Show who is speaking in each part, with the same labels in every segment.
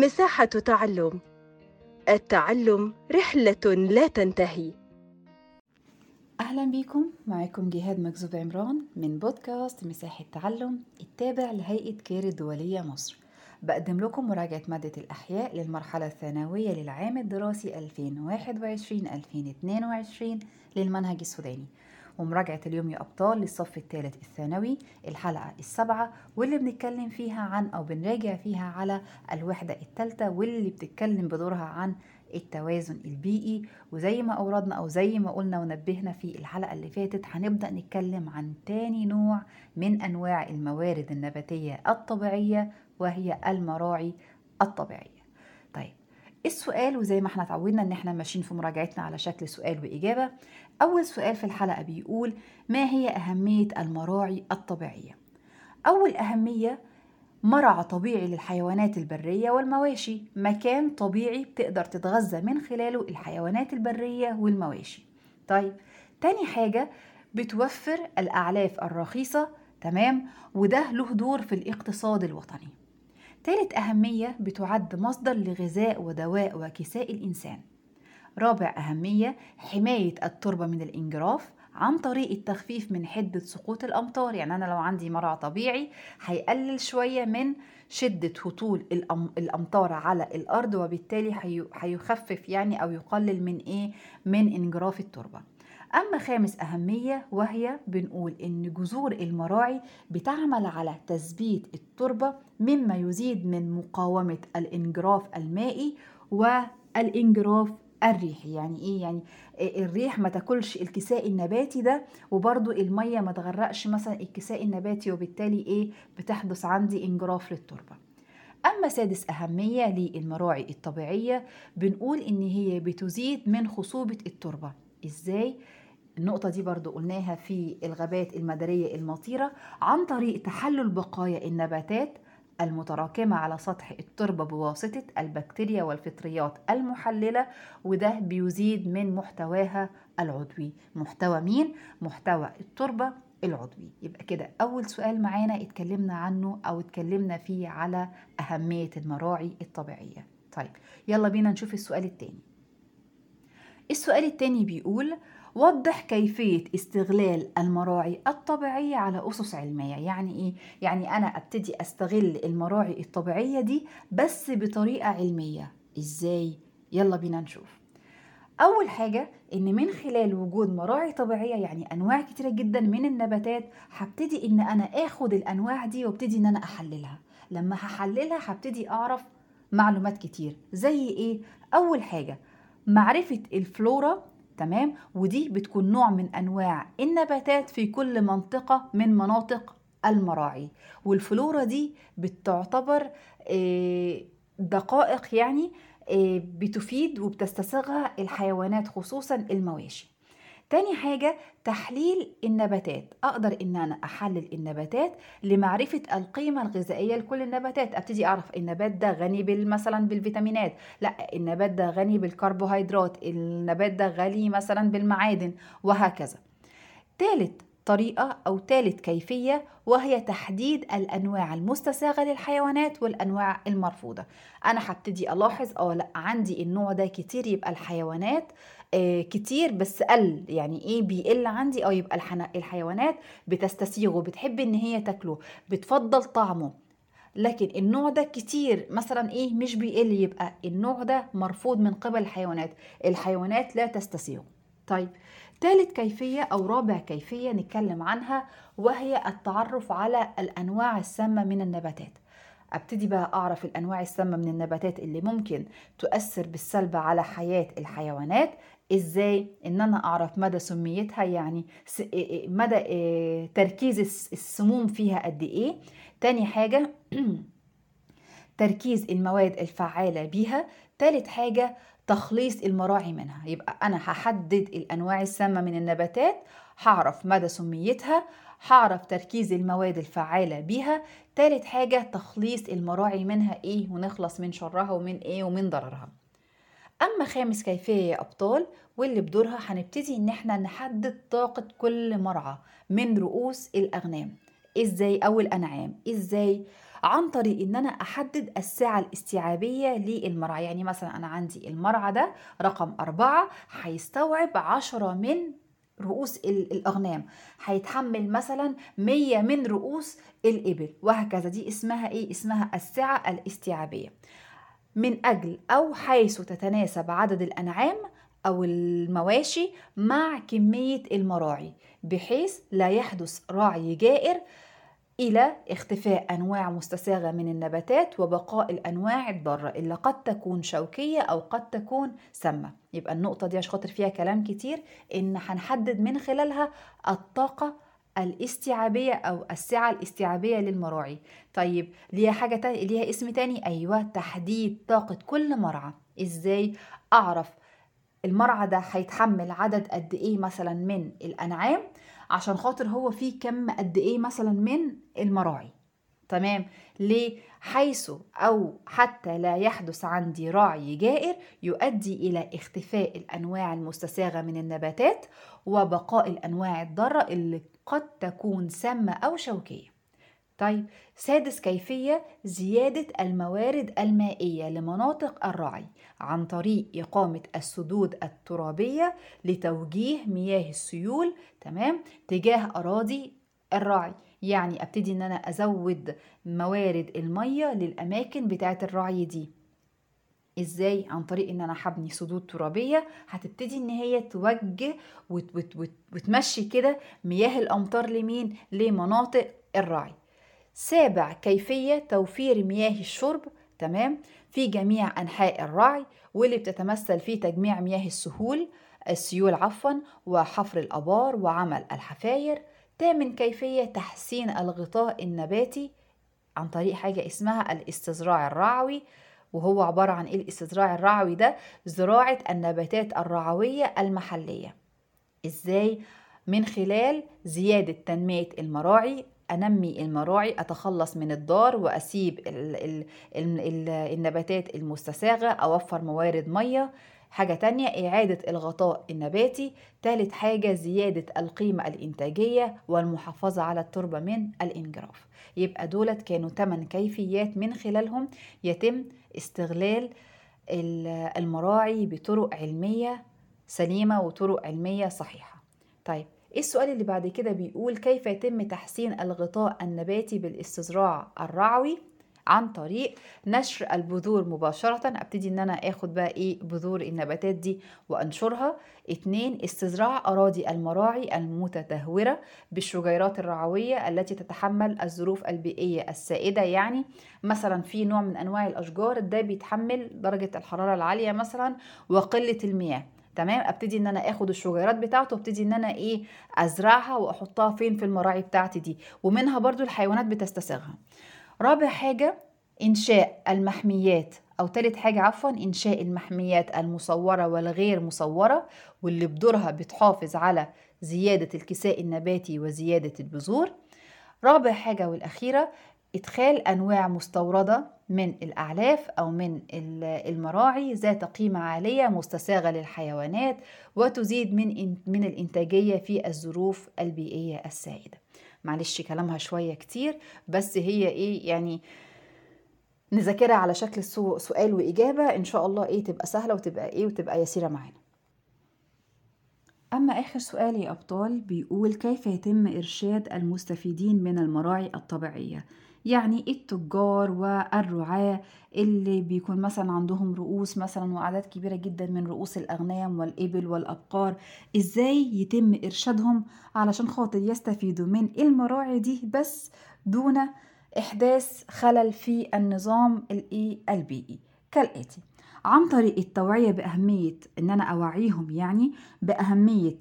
Speaker 1: مساحة تعلم. التعلم رحلة لا تنتهي.
Speaker 2: أهلا بيكم معاكم جهاد مكذوب عمران من بودكاست مساحة تعلم التابع لهيئة كير الدولية مصر. بقدم لكم مراجعة مادة الأحياء للمرحلة الثانوية للعام الدراسي 2021-2022 للمنهج السوداني. ومراجعة اليوم يا أبطال للصف الثالث الثانوي الحلقة السابعة واللي بنتكلم فيها عن أو بنراجع فيها على الوحدة الثالثة واللي بتتكلم بدورها عن التوازن البيئي. وزي ما أوردنا أو زي ما قلنا ونبهنا في الحلقة اللي فاتت هنبدأ نتكلم عن تاني نوع من أنواع الموارد النباتية الطبيعية وهي المراعي الطبيعية. طيب السؤال وزي ما إحنا اتعودنا إن إحنا ماشيين في مراجعتنا على شكل سؤال وإجابة أول سؤال في الحلقة بيقول ما هي أهمية المراعي الطبيعية؟ أول أهمية مرعى طبيعي للحيوانات البرية والمواشي. مكان طبيعي بتقدر تتغذى من خلاله الحيوانات البرية والمواشي. طيب تاني حاجة بتوفر الأعلاف الرخيصة تمام؟ وده له دور في الاقتصاد الوطني. تالت أهمية بتعد مصدر لغذاء ودواء وكساء الإنسان. رابع أهمية حماية التربة من الانجراف عن طريق التخفيف من حدة سقوط الأمطار. يعني أنا لو عندي مرعى طبيعي هيقلل شوية من شدة هطول الأمطار على الأرض وبالتالي هيخفف يعني أو يقلل من إيه؟ من انجراف التربة. أما خامس أهمية وهي بنقول إن جذور المراعي بتعمل على تثبيت التربة مما يزيد من مقاومة الانجراف المائي والانجراف الريحي يعني إيه؟ يعني الريح ما تاكلش الكساء النباتي ده وبرضو المية ما تغرقش مثلا الكساء النباتي وبالتالي إيه؟ بتحدث عندي انجراف للتربة. أما سادس أهمية للمراعي الطبيعية بنقول إن هي بتزيد من خصوبة التربة. إزاي؟ النقطة دي برضو قلناها في الغابات المدارية المطيرة عن طريق تحلل بقايا النباتات المتراكمة على سطح التربة بواسطة البكتيريا والفطريات المحللة وده بيزيد من محتواها العضوي. محتوى مين؟ محتوى التربة العضوي. يبقى كده أول سؤال معانا اتكلمنا عنه أو اتكلمنا فيه على أهمية المراعي الطبيعية. طيب يلا بينا نشوف السؤال التاني. السؤال التاني بيقول وضح كيفية استغلال المراعي الطبيعية على أسس علمية يعني إيه؟ يعني أنا أبتدي أستغل المراعي الطبيعية دي بس بطريقة علمية إزاي؟ يلا بينا نشوف أول حاجة إن من خلال وجود مراعي طبيعية يعني أنواع كتيرة جدا من النباتات هبتدي إن أنا آخد الأنواع دي وأبتدي إن أنا أحللها لما هحللها هبتدي أعرف معلومات كتير زي إيه؟ أول حاجة معرفة الفلورا تمام؟ ودي بتكون نوع من أنواع النباتات في كل منطقة من مناطق المراعي. والفلورا دي بتعتبر دقائق يعني بتفيد وبتستساغها الحيوانات خصوصا المواشي. تاني حاجة تحليل النباتات. أقدر إن أنا أحلل النباتات لمعرفة القيمة الغذائية لكل النباتات. أبتدي أعرف النبات ده غني مثلا بالفيتامينات. لا النبات ده غني بالكربوهيدرات. النبات ده غني مثلا بالمعادن. وهكذا. تالت طريقة أو ثالث كيفية وهي تحديد الأنواع المستساغة للحيوانات والأنواع المرفوضة. أنا هبتدي ألاحظ أو لأ عندي النوع ده كتير يبقى الحيوانات آه كتير بس قل يعني إيه بيقل عندي؟ أو يبقى الحيوانات بتستسيغه بتحب إن هي تاكله بتفضل طعمه. لكن النوع ده كتير مثلا إيه مش بيقل يبقى النوع ده مرفوض من قبل الحيوانات. الحيوانات لا تستسيغه. طيب ثالث كيفية أو رابع كيفية نتكلم عنها وهي التعرف على الأنواع السامة من النباتات. أبتدي بقى أعرف الأنواع السامة من النباتات اللي ممكن تؤثر بالسلب على حياة الحيوانات. إزاي؟ إن أنا أعرف مدى سميتها يعني مدى تركيز السموم فيها قد إيه. تاني حاجة تركيز المواد الفعالة بيها. تالت حاجة تخليص المراعي منها. يبقى أنا هحدد الأنواع السامة من النباتات هعرف مدى سميتها هعرف تركيز المواد الفعالة بيها. تالت حاجة تخليص المراعي منها إيه ونخلص من شرها ومن إيه ومن ضررها. أما خامس كيفية يا أبطال واللي بدورها هنبتدي إن إحنا نحدد طاقة كل مرعى من رؤوس الأغنام. إزاي أو الأنعام إزاي عن طريق إن أنا أحدد السعة الاستيعابية للمرعى. يعني مثلا أنا عندي المرعى ده رقم أربعة هيستوعب عشرة من رؤوس ال- الأغنام. هيتحمل مثلا مية من رؤوس الإبل وهكذا. دي اسمها إيه؟ اسمها السعة الاستيعابية. من أجل أو حيث تتناسب عدد الأنعام أو المواشي مع كمية المراعي بحيث لا يحدث راعي جائر إلى اختفاء أنواع مستساغة من النباتات وبقاء الأنواع الضارة اللي قد تكون شوكية أو قد تكون سامة. يبقى النقطة دي عشان خاطر فيها كلام كتير إن هنحدد من خلالها الطاقة الاستيعابية أو السعة الاستيعابية للمراعي. طيب ليها حاجة تانية ليها اسم تاني؟ أيوة تحديد طاقة كل مرعى. إزاي أعرف المرعى ده هيتحمل عدد قد إيه مثلا من الأنعام؟ عشان خاطر هو فيه كم قد إيه مثلا من المراعي. تمام؟ ليه؟ حيث أو حتى لا يحدث عندي راعي جائر يؤدي إلى اختفاء الأنواع المستساغة من النباتات وبقاء الأنواع الضارة اللي قد تكون سامة أو شوكية. طيب سادس كيفية زيادة الموارد المائية لمناطق الرعي عن طريق إقامة السدود الترابية لتوجيه مياه السيول تمام تجاه أراضي الرعي. يعني أبتدي إن أنا أزود موارد المية للأماكن بتاعت الرعي دي. إزاي؟ عن طريق إن أنا هبني سدود ترابية هتبتدي إن هي توجه وت وت وت وتمشي كده مياه الأمطار لمين؟ لمناطق الرعي. سابع كيفية توفير مياه الشرب تمام؟ في جميع أنحاء الرعي واللي بتتمثل في تجميع مياه السهول السيول عفوا وحفر الأبار وعمل الحفاير. تامن كيفية تحسين الغطاء النباتي عن طريق حاجة اسمها الاستزراع الرعوي وهو عبارة عن إيه الاستزراع الرعوي ده؟ زراعة النباتات الرعوية المحلية. إزاي؟ من خلال زيادة تنمية المراعي أنمي المراعي أتخلص من الضار وأسيب ال ال ال ال النباتات المستساغة أوفر موارد مية. حاجة تانية إعادة الغطاء النباتي. تالت حاجة زيادة القيمة الإنتاجية والمحافظة على التربة من الإنجراف. يبقى دولت كانوا 8 كيفيات من خلالهم. يتم استغلال المراعي بطرق علمية سليمة وطرق علمية صحيحة. طيب السؤال اللي بعد كده بيقول كيف يتم تحسين الغطاء النباتي بالاستزراع الرعوي عن طريق نشر البذور مباشرة؟ أبتدي إن أنا آخد بقى إيه بذور النباتات دي وأنشرها. اتنين استزراع أراضي المراعي المتدهورة بالشجيرات الرعوية التي تتحمل الظروف البيئية السائدة. يعني مثلا في نوع من أنواع الأشجار ده بيتحمل درجة الحرارة العالية مثلا وقلة المياه. تمام؟ أبتدي إن أنا آخد الشجيرات بتاعته وأبتدي إن أنا إيه أزرعها وأحطها فين في المراعي بتاعتي دي ومنها برضو الحيوانات بتستساغها. رابع حاجة إنشاء المحميات أو تالت حاجة عفوا إنشاء المحميات المصورة والغير مصورة واللي بدورها بتحافظ على زيادة الكساء النباتي وزيادة البذور. رابع حاجة والأخيرة إدخال أنواع مستوردة من الأعلاف أو من المراعي ذات قيمة عالية مستساغة للحيوانات وتزيد من من الإنتاجية في الظروف البيئية السائدة. معلش كلامها شوية كتير بس هي إيه يعني نذاكرها على شكل سؤال وإجابة إن شاء الله إيه تبقى سهلة وتبقى إيه وتبقى يسيرة معانا. أما آخر سؤال يا أبطال بيقول كيف يتم إرشاد المستفيدين من المراعي الطبيعية؟ يعني التجار والرعاة اللي بيكون مثلا عندهم رؤوس مثلا وأعداد كبيرة جدا من رؤوس الأغنام والإبل والأبقار إزاي يتم إرشادهم علشان خاطر يستفيدوا من المراعي دي بس دون إحداث خلل في النظام البيئي كالآتي عن طريق التوعية بأهمية إن أنا أوعيهم يعني بأهمية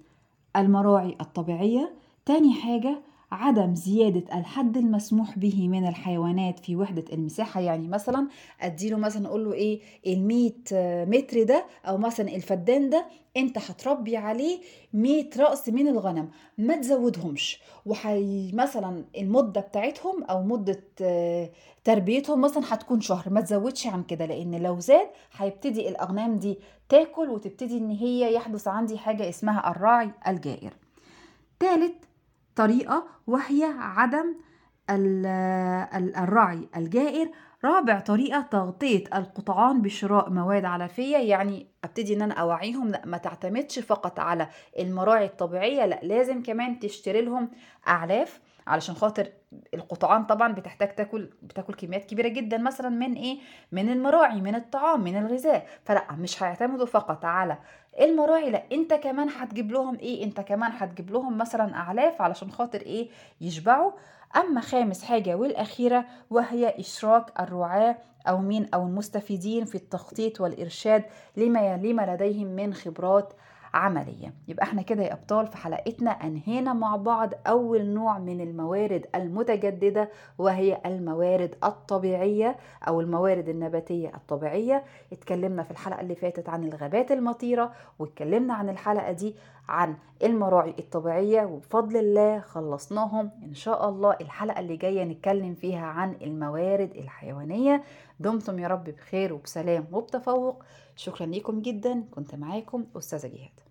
Speaker 2: المراعي الطبيعية تاني حاجة عدم زيادة الحد المسموح به من الحيوانات في وحدة المساحة. يعني مثلا أديله مثلا أقول له إيه المية متر ده أو مثلا الفدان ده أنت هتربي عليه مية رأس من الغنم ما تزودهمش. وحي مثلا المدة بتاعتهم أو مدة تربيتهم مثلا هتكون شهر ما تزودش عن كده لأن لو زاد هيبتدي الأغنام دي تاكل وتبتدي إن هي يحدث عندي حاجة اسمها الراعي الجائر. تالت طريقة وهي عدم ال- ال- الرعي الجائر. رابع طريقة تغطية القطعان بشراء مواد علفية يعني أبتدي إن أنا أوعيهم. لا ما تعتمدش فقط على المراعي الطبيعية. لا لازم كمان تشتري لهم أعلاف علشان خاطر القطعان طبعا بتحتاج تاكل بتاكل كميات كبيرة جدا مثلا من إيه؟ من المراعي من الطعام من الغذاء. فلا مش هيعتمدوا فقط على المراعي لا أنت كمان هتجيب لهم إيه؟ أنت كمان هتجيب لهم مثلا أعلاف علشان خاطر إيه؟ يشبعوا. أما خامس حاجة والأخيرة وهي إشراك الرعاة أو مين؟ أو المستفيدين في التخطيط والإرشاد لما لما لديهم من خبرات عملية. يبقى إحنا كده يا أبطال في حلقتنا أنهينا مع بعض أول نوع من الموارد المتجددة وهي الموارد الطبيعية أو الموارد النباتية الطبيعية. اتكلمنا في الحلقة اللي فاتت عن الغابات المطيرة واتكلمنا عن الحلقة دي عن المراعي الطبيعية وبفضل الله خلصناهم. إن شاء الله الحلقة اللي جاية نتكلم فيها عن الموارد الحيوانية. دمتم يا رب بخير وبسلام وبتفوق. شكرا لكم جدا. كنت معاكم أستاذة جهاد